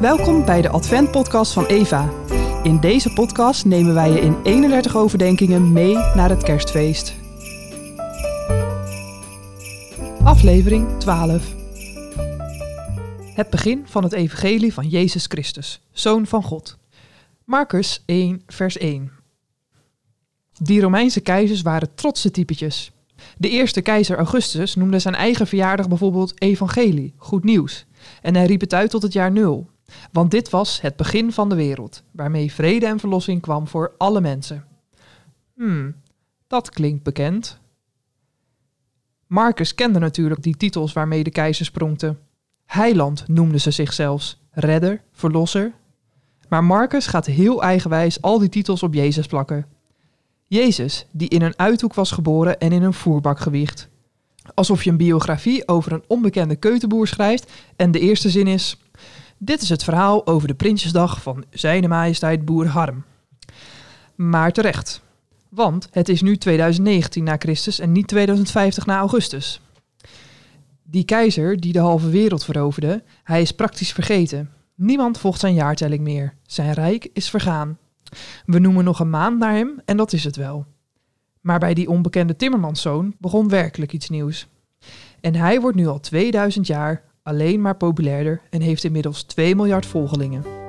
Welkom bij de Advent-podcast van Eva. In deze podcast nemen wij je in 31 overdenkingen mee naar het kerstfeest. Aflevering 12. Het begin van het evangelie van Jezus Christus, Zoon van God. Marcus 1, vers 1. Die Romeinse keizers waren trotse typetjes. De eerste keizer Augustus noemde zijn eigen verjaardag bijvoorbeeld evangelie, goed nieuws. En hij riep het uit tot het jaar nul. Want dit was het begin van de wereld, waarmee vrede en verlossing kwam voor alle mensen. Hmm, dat klinkt bekend. Marcus kende natuurlijk die titels waarmee de keizers pronkten. Heiland noemden ze zich zelfs, redder, verlosser. Maar Marcus gaat heel eigenwijs al die titels op Jezus plakken. Jezus, die in een uithoek was geboren en in een voerbak gewiegd. Alsof je een biografie over een onbekende keutenboer schrijft en de eerste zin is: Dit is het verhaal over de Prinsjesdag van Zijne Majesteit Boer Harm. Maar terecht, want het is nu 2019 na Christus en niet 2050 na Augustus. Die keizer die de halve wereld veroverde, hij is praktisch vergeten. Niemand volgt zijn jaartelling meer. Zijn rijk is vergaan. We noemen nog een maand naar hem en dat is het wel. Maar bij die onbekende timmermanszoon begon werkelijk iets nieuws. En hij wordt nu al 2000 jaar alleen maar populairder en heeft inmiddels 2 miljard volgelingen.